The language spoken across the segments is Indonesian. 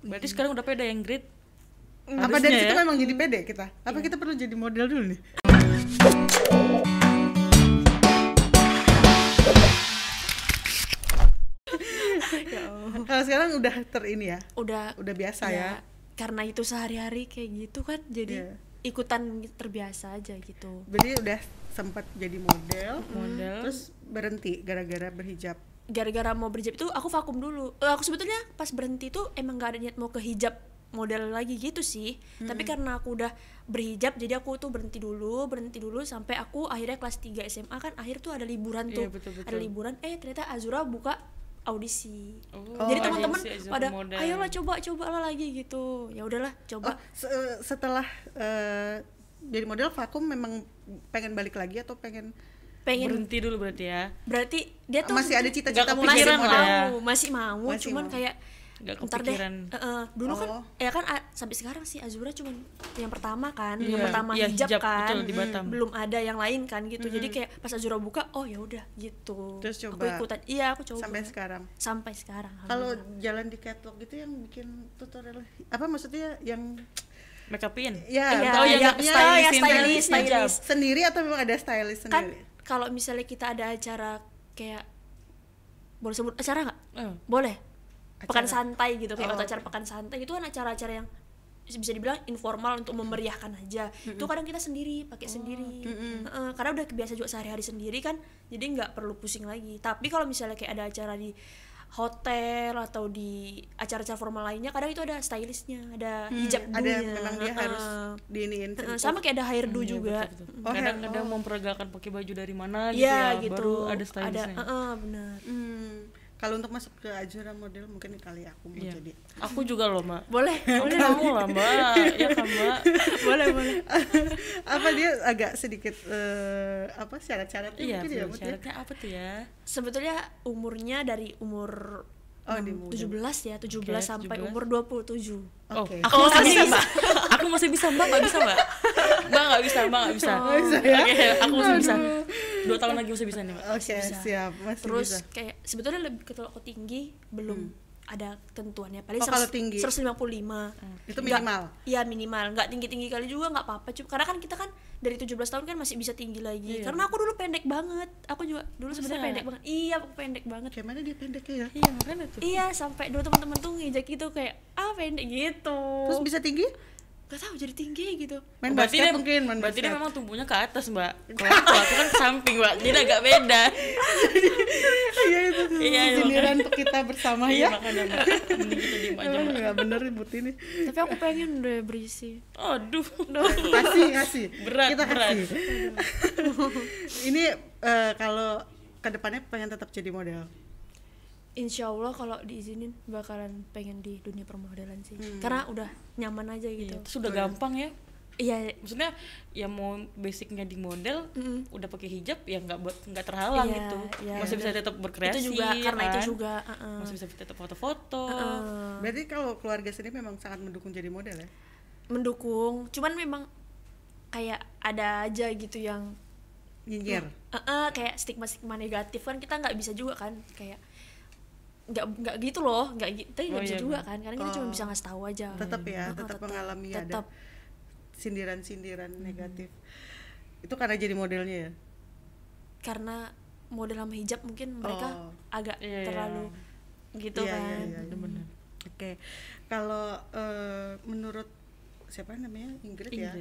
Berarti sekarang udah pede yang grid. apa Harusnya dari situ ya. memang jadi pede kita? Apa kita perlu jadi model dulu nih? Ya kalau sekarang udah ter ini ya? Udah. Udah biasa ya, karena itu sehari-hari kayak gitu kan jadi Iya. ikutan terbiasa aja gitu. Berarti udah sempat jadi model Model. terus berhenti gara-gara berhijab gara-gara mau berhijab itu aku vakum dulu. Eh, aku sebetulnya pas berhenti tuh emang gak ada niat mau ke hijab model lagi gitu sih. Tapi karena aku udah berhijab jadi aku tuh berhenti dulu berhenti dulu sampai aku akhirnya kelas 3 SMA kan akhir tuh ada liburan tuh. Iya, betul-betul. ada liburan. Eh ternyata Azura buka audisi. Oh, jadi teman-teman pada model. ayolah coba coba lah lagi gitu. Ya udahlah coba. Oh, se- setelah eh, jadi model vakum memang pengen balik lagi atau pengen pengen Berhenti dulu berarti ya. berarti dia tuh masih ada cita-cita mau masih mau ya. masih mau Masih cuman mau. kayak Nggak ntar deh kepikiran. eh, eh, dulu kan Oh. ya kan a- sampai sekarang sih Azura cuman yang pertama kan yang Iya, pertama iya, hijab, hijab, kan betul, di Batam. belum ada yang lain kan gitu jadi kayak pas Azura buka oh ya udah gitu Terus aku coba. ikutan iya aku coba sampai sekarang sampai sekarang kalau jalan di catwalk gitu yang bikin tutorial apa maksudnya yang Make upin. ya Iya, oh, iya, hijabnya stylist, iya, stylist, hijab. stylist. sendiri atau memang ada stylist kan sendiri kalau misalnya kita ada acara kayak boleh sebut acara nggak? Eh, boleh. Pekan Acara. santai gitu kayak Oh. waktu acara pekan santai itu kan acara-acara yang bisa dibilang informal untuk memeriahkan aja. Itu kadang kita sendiri pakai sendiri. Heeh, karena udah kebiasa juga sehari-hari sendiri kan jadi nggak perlu pusing lagi. Tapi kalau misalnya kayak ada acara di hotel atau di acara-acara formal lainnya kadang itu ada stylistnya ada hijab Hmm, ada memang dia harus Heeh. diiniin Heeh, sama kayak ada hairdo juga betul, betul. Oh, Kadang-kadang oh. memperagakan pakai baju dari mana gitu Iya ya, gitu baru ada stylistnya. heeh, benar Hmm, kalau untuk masuk ke Azura model mungkin kali aku mau Iya. jadi Aku juga loh, Mbak. boleh boleh mau lah, Mbak. Ya kan, Mbak. boleh boleh apa dia agak sedikit eh, apa syarat-syaratnya Iya, mungkin ya ya? syaratnya apa tuh ya? sebetulnya umurnya dari umur Oh. 17 ya 17 Oke, sampai 17. umur 27 Oh, Oke. aku masih bisa, Mbak. Aku masih bisa, Mbak. Nggak bisa, Mbak. Mbak nggak bisa, Mbak nggak bisa. Nggak bisa ya? Oke, aku masih bisa. Dua tahun lagi masih bisa nih, Mbak. Oke, siap, masih terus bisa. kayak sebetulnya lebih kalau aku tinggi belum ada ketentuannya paling Oh, kalau tinggi? 155 Itu Nggak- minimal. iya minimal nggak tinggi tinggi kali juga nggak apa-apa cuma karena kan kita kan dari 17 tahun kan masih bisa tinggi lagi Iya. karena aku dulu pendek banget aku juga dulu sebenarnya pendek banget iya aku pendek banget Kayak mana dia pendeknya ya? Iya, makanya tuh. iya sampai dulu teman-teman tuh ngejek gitu kayak ah pendek gitu Terus bisa tinggi? Gak tahu jadi tinggi gitu Main berarti basket dia, mungkin, main berarti dia memang tumbuhnya ke atas, Mbak. Kalau aku, aku kan ke samping, Mbak. Jadi agak beda. Iya itu. Iya, iya, Sindiran untuk kita bersama Iya, ya. makanya, Mbak. Mbak. Enggak bener ribut ini. tapi aku pengen deh berisi Aduh. Kasih, kasih. Berat, kita berat. kasih. ini eh, kalau ke depannya pengen tetap jadi model. Insya Allah kalau diizinin bakalan pengen di dunia permodelan sih Hmm. karena udah nyaman aja gitu Iya, terus udah gampang ya. iya Maksudnya ya mau basicnya di model, Mm-mm. udah pakai hijab ya nggak buat nggak terhalang Iya, gitu. iya. Masih bisa tetap berkreasi. itu juga ya karena itu kan? juga uh-uh. Masih bisa tetap foto-foto. Uh-uh. Berarti kalau keluarga sendiri memang sangat mendukung jadi model ya? mendukung cuman memang kayak ada aja gitu yang Nyinyir. uh-uh, kayak stigma stigma negatif kan kita nggak bisa juga kan kayak nggak nggak gitu loh nggak gitu tapi nggak Oh, bisa iya, juga benar. kan karena kita cuma Oh. bisa ngasih tahu aja Tetap ya, Uh-uh, tetap mengalami tetap. ada sindiran-sindiran negatif. Itu karena jadi modelnya ya? karena model sama hijab mungkin mereka Oh. agak Iya, iya. terlalu gitu Iya, kan iya, iya, iya. Bener-bener. Oke, kalau eh, menurut siapa namanya Ingrid, ya,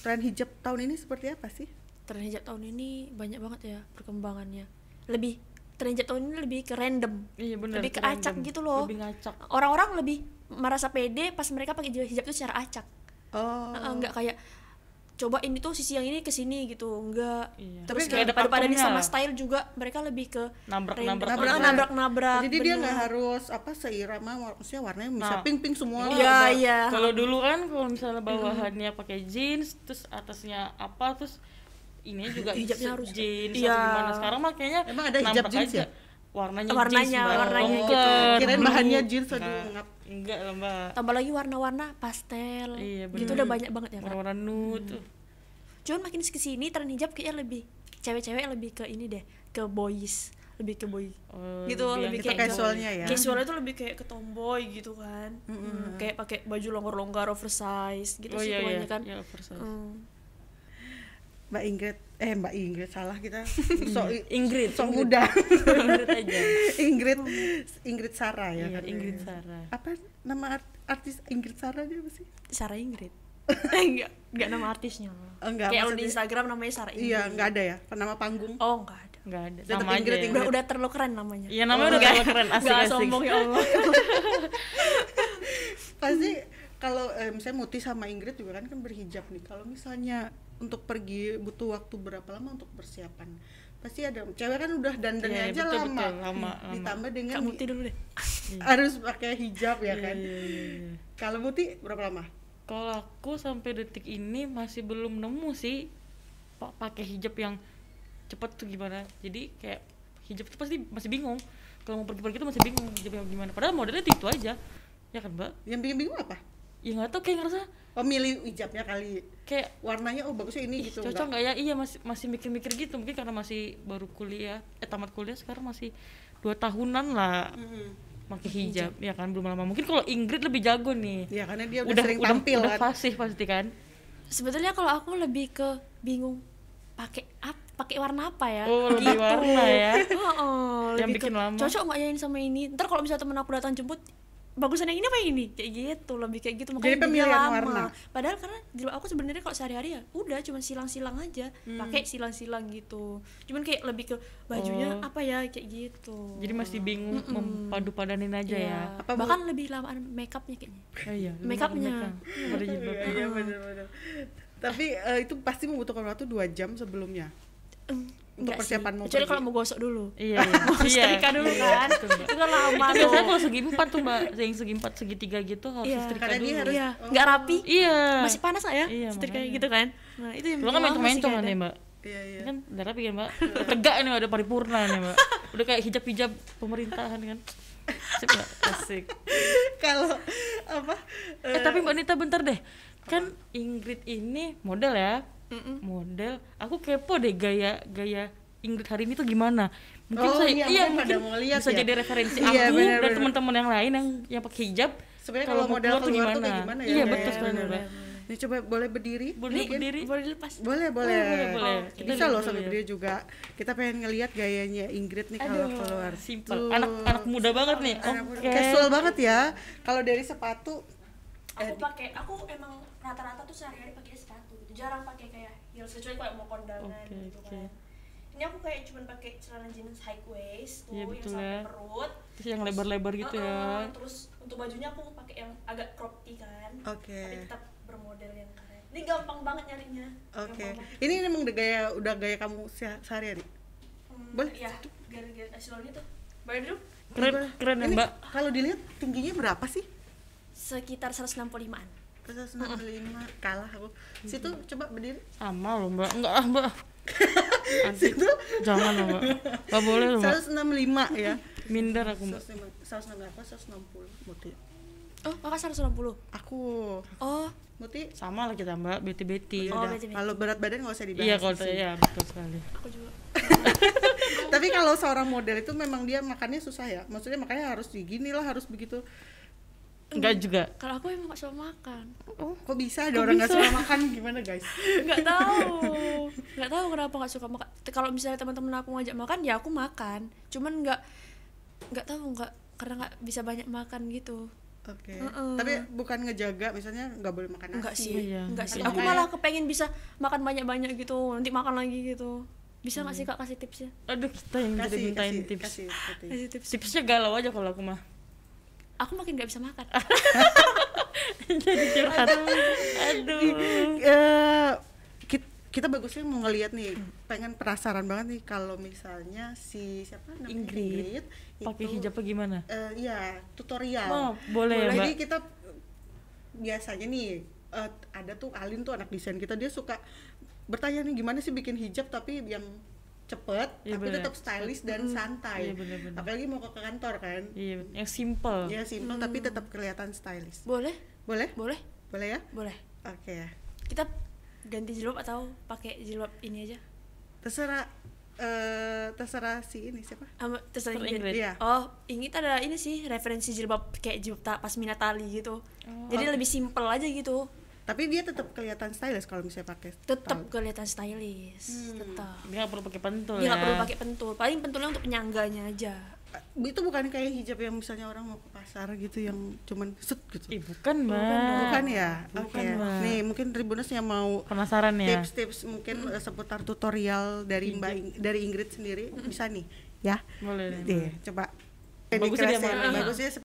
tren hijab tahun ini seperti apa sih? tren hijab tahun ini banyak banget ya perkembangannya lebih tren tahun ini lebih ke random Iya benar. lebih ke acak gitu loh Lebih ngacak. orang-orang lebih merasa pede pas mereka pakai hijab itu secara acak Oh, Heeh, nggak kayak coba ini tuh sisi yang ini ke sini gitu enggak Iya. terus Tapi kayak pada pada pakemnya sama style juga mereka lebih ke Nabrak-nabrak random. aja. Ah, nabrak-nabrak Jadi dia bener. nggak harus apa seirama, maksudnya warnanya bisa Nah. pink-pink semua. iya iya Kalau dulu kan kalau misalnya bawahannya pakai jeans, terus atasnya apa, terus ini juga Hijabnya harus- jeans iya. atau gimana. Sekarang mah kayaknya Emang ada hijab jeans aja. ya? Warnanya, Warnanya, jeans, warnanya gitu. Kirain bahannya jeans, aduh, Enggak. ngap. Enggak lah, Mbak. tambah lagi warna-warna pastel Iya, gitu bener. udah banyak banget ya. Warna-warna nude tuh. cuman makin ke sini tren hijab kayaknya lebih cewek-cewek lebih ke ini deh ke boys lebih ke boy Oh, gitu lebih kayak casualnya ya. casualnya tuh lebih kayak ke tomboy gitu kan Hmm, kayak pakai baju longgar-longgar oversize gitu oh sih iya iya kebanyakan ya oversize Hmm. Mbak Ingrid eh Mbak Ingrid salah kita. Sok Ingrid sok Ingrid. muda. Ingrid aja. Ingrid Ingrid Sarah ya iya kan? Ingrid Sarah apa nama art- artis Ingrid Sarah dia apa sih? Sarah Ingrid. Enggak enggak nama artisnya. Oh, enggak, kayak kalau di Instagram namanya Sarah Ingrid. Iya nggak ada ya? Nama panggung? Oh enggak ada. Nggak ada. Aja Ingrid, ya. Ingrid. udah udah terlalu keren namanya. Iya namanya udah terlalu keren asik Nggak asik sombong ya Allah. Pasti kalau eh, misalnya Muti sama Ingrid juga kan kan berhijab nih. Kalau misalnya untuk pergi butuh waktu berapa lama untuk persiapan? Pasti ada cewek kan udah dandannya Iya, aja betul, lama. betul, lama, lama. ditambah dengan Kak Muti dulu deh. Harus pakai hijab ya Iya, kan? iya, iya, iya. kalau Muti berapa lama? Kalau aku sampai detik ini masih belum nemu sih pa- pakai hijab yang cepet tuh gimana. Jadi kayak hijab itu pasti masih bingung. Kalau mau pergi-pergi tuh masih bingung hijab yang gimana. Padahal modelnya tuh itu aja. Ya kan mbak? Yang bikin bingung apa ya nggak tahu kayak ngerasa pemilih hijabnya kali. Kayak warnanya oh bagusnya ini ih, gitu cocok enggak? nggak ya? Iya masih masih mikir-mikir gitu mungkin karena masih baru kuliah eh tamat kuliah sekarang masih dua tahunan lah Mm-mm. pakai hijab. ya kan belum lama. Mungkin kalau Ingrid lebih jago nih. Ya karena dia udah, udah sering udah, tampil udah kan. fasih pasti kan? Sebetulnya kalau aku lebih ke bingung pakai apa pakai warna apa ya? Oh, lebih warna ya. oh, Yang lebih bikin ke, lama. cocok nggak ya ini sama ini? Ntar kalau misalnya temen aku datang jemput bagusan yang ini apa yang ini kayak gitu lebih kayak gitu Jadi makanya pemilihan jadinya lama warna. padahal karena jilbab aku sebenarnya kalau sehari-hari ya udah cuma silang-silang aja Hmm. pakai silang-silang gitu cuman kayak lebih ke bajunya Oh. apa ya kayak gitu jadi masih bingung mempadu padanin aja Iya. ya Apa bahkan lebih lamaan make upnya kayaknya oh, iya Make upnya. pada jilbab Iya, iya benar-benar. Tapi eh, itu pasti membutuhkan waktu dua jam sebelumnya. Untuk persiapan mau kecuali kalau mau gosok dulu. Iya iya. Mau setrika dulu kan. betul, Mbak. itu kan lama itu tuh. biasanya kalau segi empat tuh mbak yang segi empat segitiga gitu harus Iya. setrika Karena dulu. dia harus- iya. Nggak rapi. Iya. Masih panas nggak ya? Iya, setrika gitu kan? Nah itu yang lo kan sih kan ya mbak. Iya, iya. Kan udah rapi kan mbak. Tegak nih udah paripurna nih mbak. Udah kayak hijab-hijab pemerintahan kan. Sip, Mbak. asik. Kalau apa? eh tapi mbak Nita bentar deh. Kan Ingrid ini model ya model aku kepo deh gaya gaya Ingrid hari ini tuh gimana mungkin Oh, saya iya, iya mungkin mau lihat bisa ya. jadi referensi Iya, aku benar, dan benar. teman-teman yang lain yang yang pakai hijab Sebenarnya kalau model keluar tuh keluar tuh kayak gimana ya, iya betul sekali benar, mbak Ini coba boleh berdiri? boleh berdiri boleh dilepas Boleh, boleh. boleh, boleh. Kita Bisa loh sambil ya. berdiri juga. Kita pengen ngelihat gayanya Ingrid nih kalau keluar. simple Tuh. anak anak muda banget nih muda. Casual banget ya. Kalau dari sepatu aku pakai aku emang rata-rata tuh sehari-hari pakai sepatu jarang pakai kayak heels kecuali kalau mau kondangan Oke, gitu oke. kan ini aku kayak cuman pakai celana jeans high waist tuh Iya, yang sampai ya. perut terus yang lebar-lebar gitu Heeh, ya terus untuk bajunya aku pakai yang agak crop tee kan Oke. tapi tetap bermodel yang keren ini gampang banget nyarinya Oke. Banget. Ini emang udah gaya udah gaya kamu se- sehari-hari. Hmm, Boleh? ya gara-gara gitu boleh dulu keren keren ya mbak Kalau dilihat tingginya berapa sih? sekitar 165an 165 kalah aku. Situ coba berdiri. sama loh mbak. Enggak ah mbak. Nanti, jangan loh mbak. Nggak boleh loh mbak. 165 ya. minder aku mbak. 165 apa 160 Muti. oh kakak 160 Aku. Oh. Muti? Sama lah kita mbak. Beti beti Oh, kalau berat badan nggak usah dibahas. iya kalau di sini. ya betul sekali. Aku juga. Tapi kalau seorang model itu memang dia makannya susah ya. Maksudnya makanya harus digini lah, harus begitu. Enggak juga. Kalau aku emang gak suka makan. Oh, kok bisa ada orang nggak suka makan? Gimana guys? nggak tahu. Nggak tahu kenapa nggak suka makan. Kalau misalnya teman-teman aku ngajak makan ya aku makan. Cuman nggak nggak tahu nggak karena nggak bisa banyak makan gitu. Oke. Heeh. Tapi bukan ngejaga misalnya nggak boleh makan nasi. enggak sih Iya, enggak sih. aku malah kepengen bisa makan banyak-banyak gitu nanti makan lagi gitu. Bisa nggak sih kak kasih tipsnya? Aduh kita yang jadi Kasih, mintain kasih, tips. kasih, kasih. kasih tips. Tipsnya galau aja kalau aku mah aku makin nggak bisa makan. Jadi curhat. Aduh Eh, kit- kita bagusnya mau ngelihat nih, pengen penasaran banget nih kalau misalnya si siapa namanya? Ingrid, pakai itu, hijabnya gimana? eh, iya tutorial. Oh, boleh ya, Mbak. Jadi kita biasanya nih eh, ada tuh Alin tuh anak desain kita dia suka bertanya nih gimana sih bikin hijab tapi yang cepet Iya, tapi bener. tetap stylish dan santai. Iya, bener-bener. Apalagi mau ke kantor kan. iya yang simple Ya simple tapi tetap kelihatan stylish. boleh Boleh? boleh Boleh ya? boleh Oke ya. kita ganti jilbab atau pakai jilbab ini aja Terserah eh, terserah si ini siapa Sama terserah Ingrid. Ingrid. Iya. Oh, Ingrid ada ini sih referensi jilbab kayak jilbab pasmina tali gitu. Oh. Jadi lebih simple aja gitu. Tapi dia tetap kelihatan stylish kalau misalnya pakai Tetap kelihatan stylish, Hmm. tetap. dia nggak perlu pakai pentul Dia nggak ya. perlu pakai pentul. Paling pentulnya untuk penyangganya aja. Eh, itu bukan kayak hijab yang misalnya orang mau ke pasar gitu yang cuman set gitu. Ih, bukan mbak. bukan ya? Oke. Bukan, Mbak. nih mungkin tribuners yang mau penasaran ya? tips-tips mungkin eh, seputar tutorial dari mbak Ing- dari Ingrid sendiri bisa nih ya? Boleh. Deh, coba. Bagusnya dia mana? bagusnya